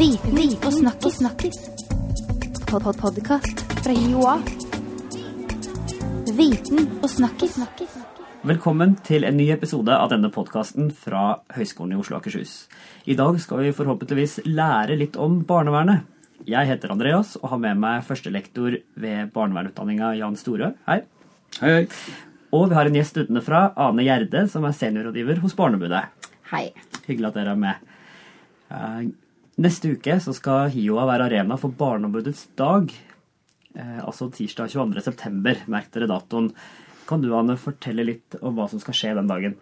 Viten og snakkis. snakkis. Pod -pod Podkast fra Joa. Viten og snakkis. Velkommen til en ny episode av denne podkasten fra Høgskolen i Oslo og Akershus. I dag skal vi forhåpentligvis lære litt om barnevernet. Jeg heter Andreas og har med meg førstelektor ved barnevernutdanninga Jan Storø. Hei. Hei, hei. Og vi har en gjest utenfra, Ane Gjerde, som er seniorrådgiver hos Barneombudet. Hei. Hyggelig at dere er med. Neste uke så skal HiOA være arena for Barneombudets dag. Eh, altså tirsdag 22. september. Merk dere datoen. Kan du, Anne, fortelle litt om hva som skal skje den dagen?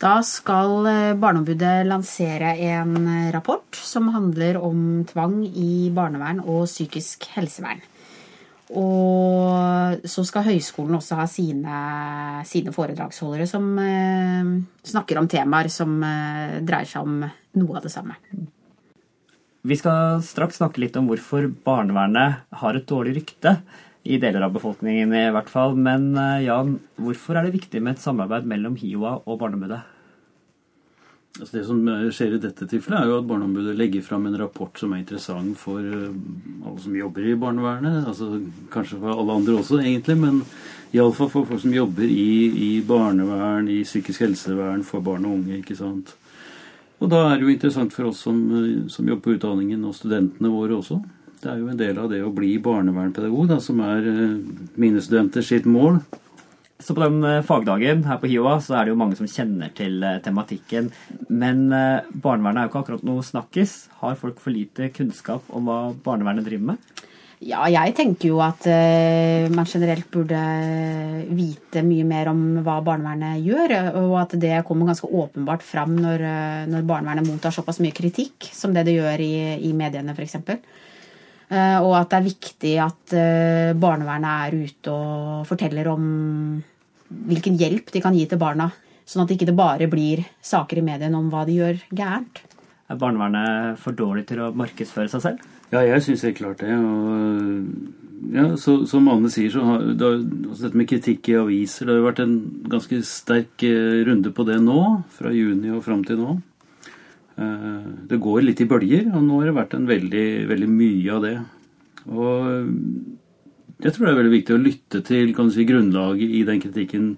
Da skal eh, Barneombudet lansere en eh, rapport som handler om tvang i barnevern og psykisk helsevern. Og så skal høyskolen også ha sine, sine foredragsholdere som eh, snakker om temaer som eh, dreier seg om noe av det samme. Vi skal straks snakke litt om hvorfor barnevernet har et dårlig rykte. I deler av befolkningen i hvert fall. Men eh, Jan, hvorfor er det viktig med et samarbeid mellom HiOA og Barneombudet? Altså det som eh, skjer i dette tilfellet, er jo at Barneombudet legger fram en rapport som er interessant for eh, alle som jobber i barnevernet. Altså kanskje for alle andre også, egentlig, men iallfall for folk som jobber i, i barnevern, i psykisk helsevern for barn og unge. ikke sant? Og da er det jo interessant for oss som, eh, som jobber på utdanningen, og studentene våre også. Det er jo en del av det å bli barnevernpedagog, da, som er eh, mine studenter sitt mål. Så på den eh, fagdagen her på HiOA så er det jo mange som kjenner til tematikken. Men barnevernet er jo ikke akkurat noe snakkis. Har folk for lite kunnskap om hva barnevernet driver med? Ja, jeg tenker jo at uh, man generelt burde vite mye mer om hva barnevernet gjør, og at det kommer ganske åpenbart fram når, eh, når barnevernet mottar såpass mye kritikk som det det gjør i, i mediene f.eks. Uh, og at det er viktig at uh, barnevernet er ute og forteller om hvilken hjelp de kan gi til barna, sånn at det ikke bare blir saker i mediene om hva de gjør gærent. Er barnevernet for dårlig til å markedsføre seg selv? Ja, jeg syns helt klart det. Og, ja, så, som Anne sier, så har det, altså dette med kritikk i aviser Det har jo vært en ganske sterk eh, runde på det nå, fra juni og fram til nå. Eh, det går litt i bølger, og nå har det vært en veldig, veldig mye av det. Og jeg tror det er veldig viktig å lytte til kan du si, grunnlaget i den kritikken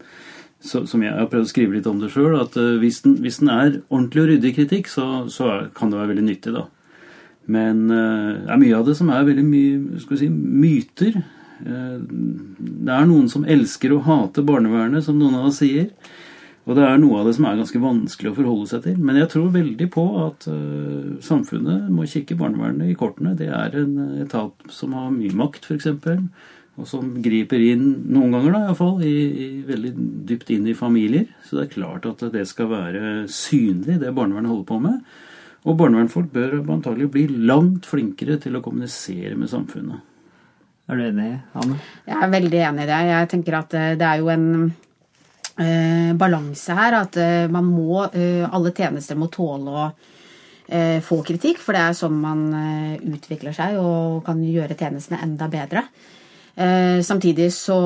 som jeg har prøvd å skrive litt om det sjøl. At hvis den, hvis den er ordentlig og ryddig kritikk, så, så kan det være veldig nyttig, da. Men eh, det er mye av det som er veldig mye skal vi si, myter. Eh, det er noen som elsker å hate barnevernet, som noen av oss sier. Og det er noe av det som er ganske vanskelig å forholde seg til. Men jeg tror veldig på at uh, samfunnet må kikke barnevernet i kortene. Det er en etat som har mye makt, f.eks. Og som griper inn, noen ganger da iallfall, i, i, veldig dypt inn i familier. Så det er klart at det skal være synlig, det barnevernet holder på med. Og barnevernsfolk bør antagelig bli langt flinkere til å kommunisere med samfunnet. Er du enig, Anne? Jeg er veldig enig i det. Jeg tenker at eh, det er jo en eh, balanse her. At eh, man må eh, Alle tjenester må tåle å eh, få kritikk, for det er sånn man eh, utvikler seg og kan gjøre tjenestene enda bedre. Eh, samtidig så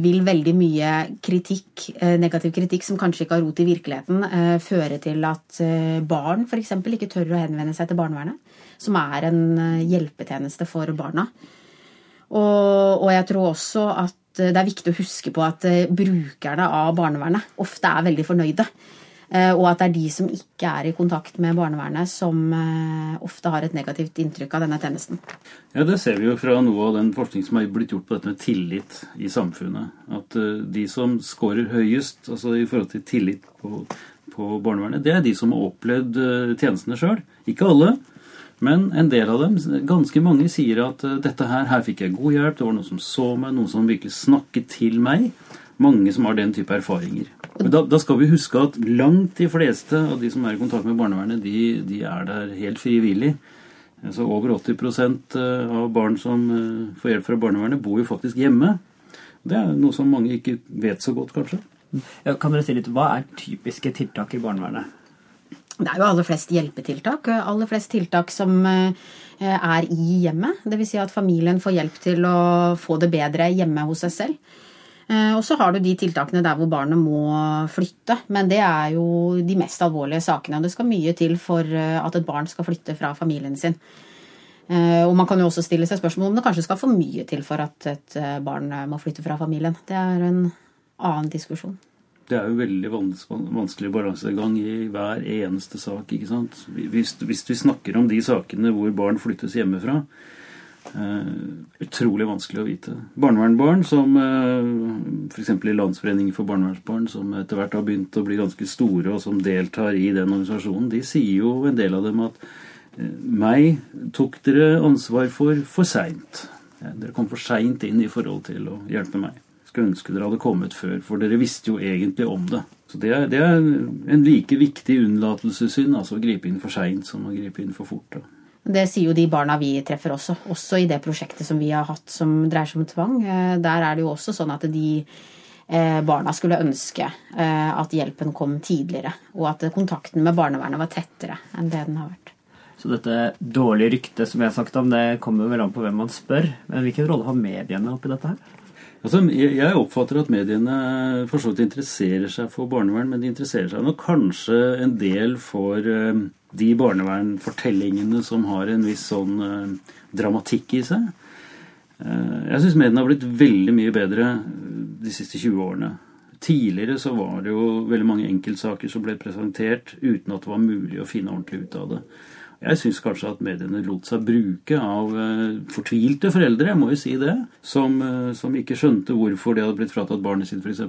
vil veldig mye kritikk, eh, negativ kritikk som kanskje ikke har rot i virkeligheten, eh, føre til at barn f.eks. ikke tør å henvende seg til barnevernet, som er en hjelpetjeneste for barna. Og, og jeg tror også at det er viktig å huske på at brukerne av barnevernet ofte er veldig fornøyde. Eh, Og at det er de som ikke er i kontakt med barnevernet, som eh, ofte har et negativt inntrykk av denne tjenesten. Ja, Det ser vi jo fra noe av den forskning som er blitt gjort på dette med tillit i samfunnet. At eh, de som scorer høyest altså i forhold til tillit på, på barnevernet, det er de som har opplevd tjenestene sjøl. Ikke alle, men en del av dem, ganske mange, sier at eh, dette her, her fikk jeg god hjelp, det var noen som så meg, noen som virkelig snakket til meg. Mange som har den type erfaringer. Da, da skal vi huske at langt de fleste av de som er i kontakt med barnevernet, de, de er der helt frivillig. Altså Over 80% av barn som eh, får hjelp fra barnevernet, bor jo faktisk hjemme. Det er noe som mange ikke vet så godt, kanskje. Ja, kan dere si litt, Hva er typiske tiltak i barnevernet? Det er jo aller flest hjelpetiltak. Aller flest tiltak som eh, er i hjemmet. Dvs. Si at familien får hjelp til å få det bedre hjemme hos seg selv. Eh, Og så har du de tiltakene der hvor barnet må flytte. Men det er jo de mest alvorlige sakene. Og det skal mye til for eh, at et barn skal flytte fra familien sin. Og man kan jo også stille seg spørsmål om det kanskje skal for mye til for at et barn må flytte fra familien. Det er en annen diskusjon. Det er jo veldig vanskelig balansegang i hver eneste sak. ikke sant? Hvis, hvis vi snakker om de sakene hvor barn flyttes hjemmefra, eh, utrolig vanskelig å vite. Barnevernbarn som eh, f.eks. i Landsforeningen for barnevernsbarn, som etter hvert har begynt å bli ganske store, og som deltar i den organisasjonen, de sier jo en del av dem at eh, meg tok dere ansvar for for seint. Dere kom for seint inn i forhold til å hjelpe meg. Skulle ønske dere hadde kommet før, for dere visste jo egentlig om det. Så Det er, det er en like viktig unnlatelsessynd, altså å gripe inn for seint som å gripe inn for fort. Da. Det sier jo de barna vi treffer også. Også i det prosjektet som vi har hatt som dreier seg om tvang. Eh, Der er det jo også sånn at de eh, barna skulle ønske eh, at hjelpen kom tidligere. Og at kontakten med barnevernet var tettere enn det den har vært. Så dette dårlige ryktet som jeg har sagt om, det kommer vel an på hvem man spør. Men hvilken rolle har mediene oppi dette her? Altså, jeg oppfatter at mediene for så vidt interesserer seg for barnevern, men de interesserer seg nok kanskje en del for eh, de barnevernfortellingene som har en viss sånn eh, dramatikk i seg. Eh, jeg syns mediene har blitt veldig mye bedre de siste 20 årene. Tidligere så var det jo veldig mange enkeltsaker som ble presentert uten at det var mulig å finne ordentlig ut av det. Jeg syns kanskje at mediene lot seg bruke av eh, fortvilte foreldre, jeg må jo si det, som, eh, som ikke skjønte hvorfor de hadde blitt fratatt barnet sitt, f.eks.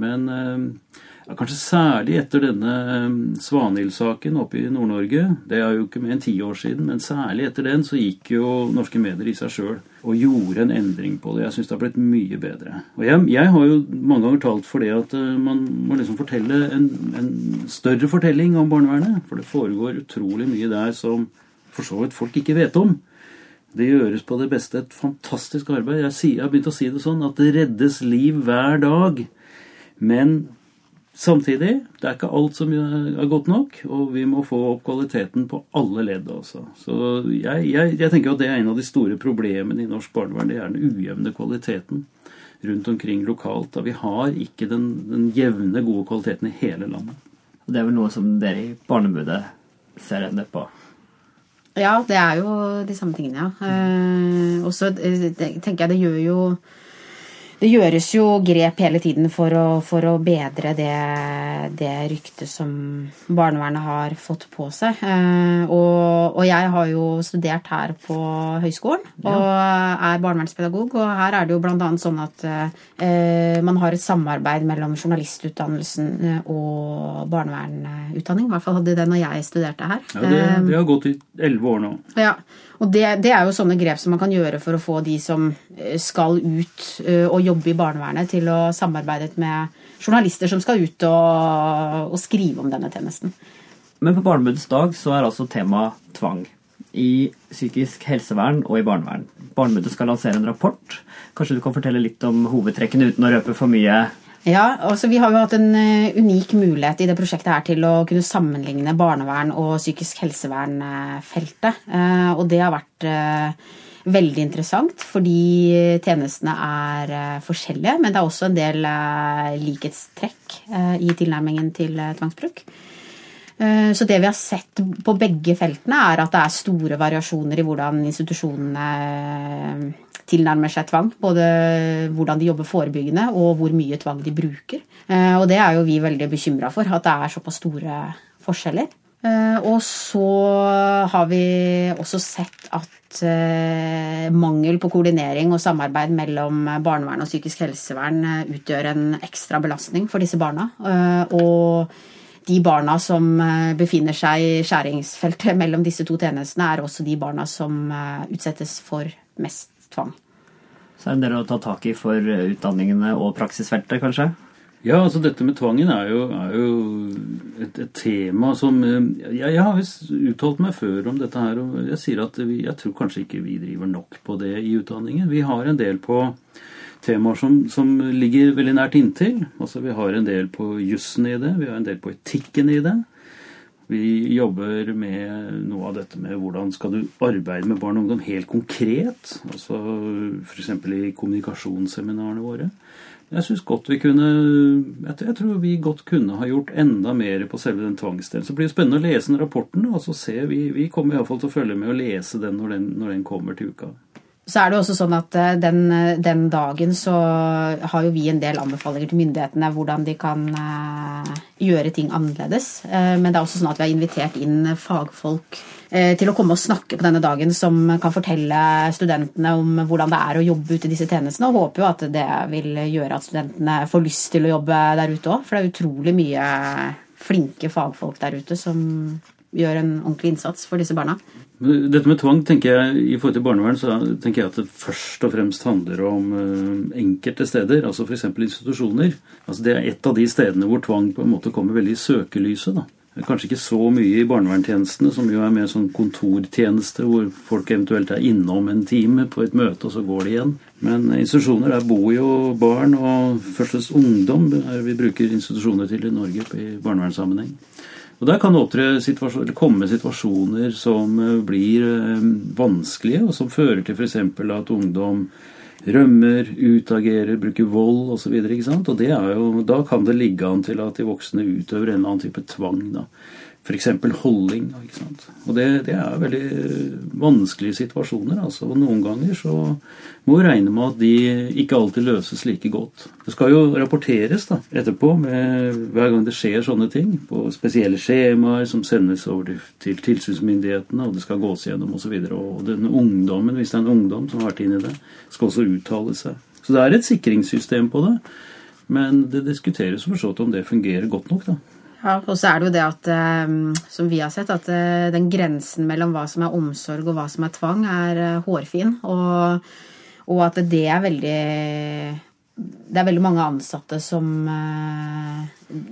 Men eh, ja, kanskje særlig etter denne eh, Svanhild-saken oppe i Nord-Norge, det er jo ikke mer enn ti år siden, men særlig etter den så gikk jo norske medier i seg sjøl og gjorde en endring på det. Jeg syns det har blitt mye bedre. Og jeg, jeg har jo mange ganger talt for det at eh, man må liksom fortelle en, en større fortelling om barnevernet. For det foregår utrolig mye der som for så vidt folk ikke vet om. Det gjøres på det beste et fantastisk arbeid. Jeg, sier, jeg har begynt å si det sånn at det reddes liv hver dag. Men samtidig, det er ikke alt som er godt nok, og vi må få opp kvaliteten på alle ledd også. Så jeg, jeg, jeg tenker at det er en av de store problemene i norsk barnevern. Det er den ujevne kvaliteten rundt omkring lokalt. Da vi har ikke den, den jevne, gode kvaliteten i hele landet. Og Det er vel noe som dere i Barnebudet ser ende på. Ja, det er jo de samme tingene, ja. Eh, og så eh, tenker jeg det gjør jo Det gjøres jo grep hele tiden for å, for å bedre det, det ryktet som barnevernet har fått på seg. Eh, og, og jeg har jo studert her på høyskolen og er barnevernspedagog. Og her er det jo bl.a. sånn at eh, man har et samarbeid mellom journalistutdannelsen eh, og barnevernutdanning. I hvert fall hadde det når jeg studerte her. Ja, det, det har gått i elleve år nå. ja, og det, det er jo sånne grep som man kan gjøre for å få de som eh, skal ut eh, og jobbe i barnevernet, til å samarbeide med journalister som skal ut og, og skrive om denne tjenesten. Men på Barnebudets dag så er altså tema tvang. I psykisk helsevern og i barnevern. Barnebudet skal lansere en rapport. Kanskje du kan fortelle litt om hovedtrekkene uten å røpe for mye? Ja, altså Vi har jo hatt en eh, unik mulighet i det prosjektet her til å kunne sammenligne barnevern og psykisk helsevern-feltet. Eh, Og det har vært eh, veldig interessant, fordi tjenestene er forskjellige. Men det er også en del likhetstrekk i tilnærmingen til tvangsbruk. Eh, Så det vi har sett på begge feltene, er at det er store variasjoner i hvordan institusjonene eh, tilnærmer seg tvang. Både hvordan de jobber forebyggende, og hvor mye tvang de bruker. Eh, Og det er jo vi veldig bekymra for, at det er såpass store forskjeller. Og så har vi også sett at mangel på koordinering og samarbeid mellom barnevern og psykisk helsevern utgjør en ekstra belastning for disse barna. Og de barna som eh, befinner seg i skjæringsfeltet mellom disse to tjenestene, er også de barna som eh, utsettes for mest tvang. Så er det en del å ta tak i for utdanningene og praksisfeltet, kanskje? Ja, altså dette med tvangen er jo, er jo et, et tema som eh, jeg, jeg har visst uttalt meg før om dette her, og jeg sier at vi, jeg tror kanskje ikke vi driver nok på det i utdanningen. Vi har en del på temaer som, som ligger veldig nært inntil. Altså Vi har en del på jussen i det, vi har en del på etikken i det. Vi jobber med noe av dette med hvordan skal du arbeide med barn og ungdom helt konkret. Altså f.eks. i kommunikasjonsseminarene våre. Jeg synes godt vi kunne Jeg tror vi godt kunne ha gjort enda mer på selve den tvangsdelen. Så det blir spennende å lese den rapporten. og så se, Vi, vi kommer iallfall til å følge med og lese den når, den når den kommer til uka. Så er det også sånn at eh, den, eh, den, dagen så har jo vi en del anbefalinger til myndighetene hvordan de kan uh, gjøre ting annerledes. Men det er også sånn at vi har invitert inn fagfolk til å komme og snakke på denne dagen som kan fortelle studentene om hvordan det er å jobbe ute i disse tjenestene. Og håper jo at det vil gjøre at studentene får lyst til å jobbe der ute òg. For det er utrolig mye flinke fagfolk der ute som gjør en ordentlig innsats for disse barna. Dette med tvang tenker jeg, I forhold til barnevern så tenker jeg at det først og fremst handler om uh, enkelte steder, altså f.eks. institusjoner. Altså Det er et av de stedene hvor tvang på en måte kommer veldig i søkelyset. da. Kanskje ikke så mye i barnevernstjenestene, som jo er mer sånn kontortjeneste, hvor folk eventuelt er innom en time på et møte, og så går de igjen. Men institusjoner, der bor jo barn, og først og fremst ungdom er vi bruker institusjoner til i Norge i barnevernssammenheng. Og Der kan det situasjoner, komme situasjoner som eh, blir eh, vanskelige, og som fører til f.eks. at ungdom rømmer, utagerer, bruker vold osv. Og, så videre, og da kan det ligge an til at de voksne utøver en eller annen type tvang. da. F.eks. sant? Og det, det, er veldig vanskelige situasjoner. Altså. Og noen ganger så må vi regne med at de ikke alltid løses like godt. Det skal jo rapporteres da, etterpå med, hver gang det skjer sånne ting. På spesielle skjemaer som sendes over til tilsynsmyndighetene, og det skal gås gjennom osv. Og, så og den ungdommen, hvis det er en ungdom som har vært inne det, skal også uttale seg. Så det er et sikringssystem på det. Men det diskuteres for så vidt om det fungerer godt nok. da. Ja, og så er det jo det at, eh, som vi har sett, at eh, den grensen mellom hva som er omsorg og hva som er tvang, er eh, hårfin. Og, og at det er veldig Det er veldig mange ansatte som,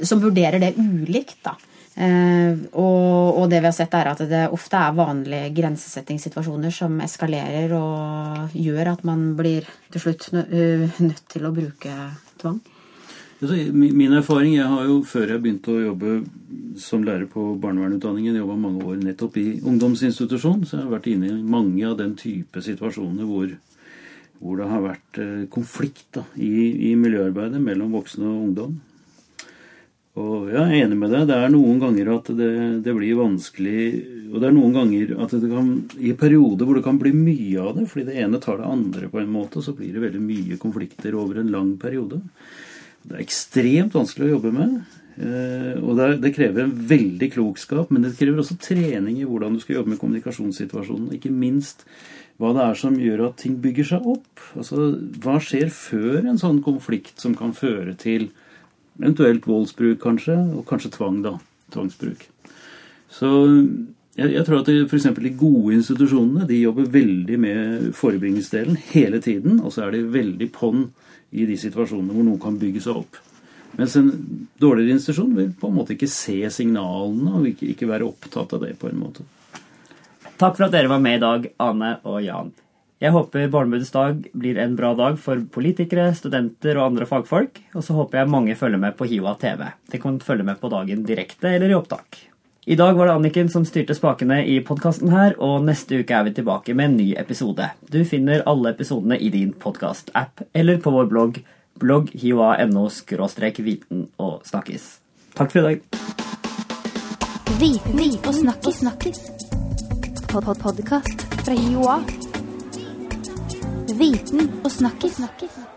som vurderer det ulikt, da. Og, og, det vi har sett, er at det ofte er vanlige grensesettingssituasjoner som eskalerer og gjør at man blir til slutt nødt til å bruke tvang. Min erfaring Jeg har jo før jeg begynte å jobbe som lærer på barnevernutdanningen, jobba mange år nettopp i ungdomsinstitusjon, så jeg har vært inne i mange av den type situasjoner hvor, hvor det har vært eh, konflikt da, i, i, miljøarbeidet mellom voksne og ungdom. Og jeg er enig med deg. Det er noen ganger at det, det blir vanskelig Og det er noen ganger at det kan I perioder hvor det kan bli mye av det, fordi det ene tar det andre på en måte, så blir det veldig mye konflikter over en lang periode. Det er ekstremt vanskelig å jobbe med. Eh, og det, krever en veldig klokskap, men det krever også trening i hvordan du skal jobbe med kommunikasjonssituasjonen. Ikke minst hva det er som gjør at ting bygger seg opp. Altså, Hva skjer før en sånn konflikt som kan føre til eventuelt voldsbruk, kanskje, og kanskje tvang, da. Tvangsbruk. Så jeg, jeg tror at f.eks. de gode institusjonene de jobber veldig med forebyggingsdelen hele tiden, og så er de veldig på'n i de situasjonene hvor noe kan bygge seg opp. Mens en dårligere institusjon vil på en måte ikke se signalene og ikke, ikke være opptatt av det. på en måte. Takk for at dere var med i dag, Ane og Jan. Jeg håper Barnebudets dag blir en bra dag for politikere, studenter og andre fagfolk. Og så håper jeg mange følger med på HiOA TV. De kan følge med på dagen direkte eller i opptak. I dag var det Anniken som styrte spakene i podkasten her, og neste uke er vi tilbake med en ny episode. Du finner alle episodene i din podkast-app eller på vår blogg blogghioa.no viten og snakkis. Takk for i dag. Viten og snakkis. snakkis. Pod -pod Podkast fra HiOA. Viten og snakkis. snakkis.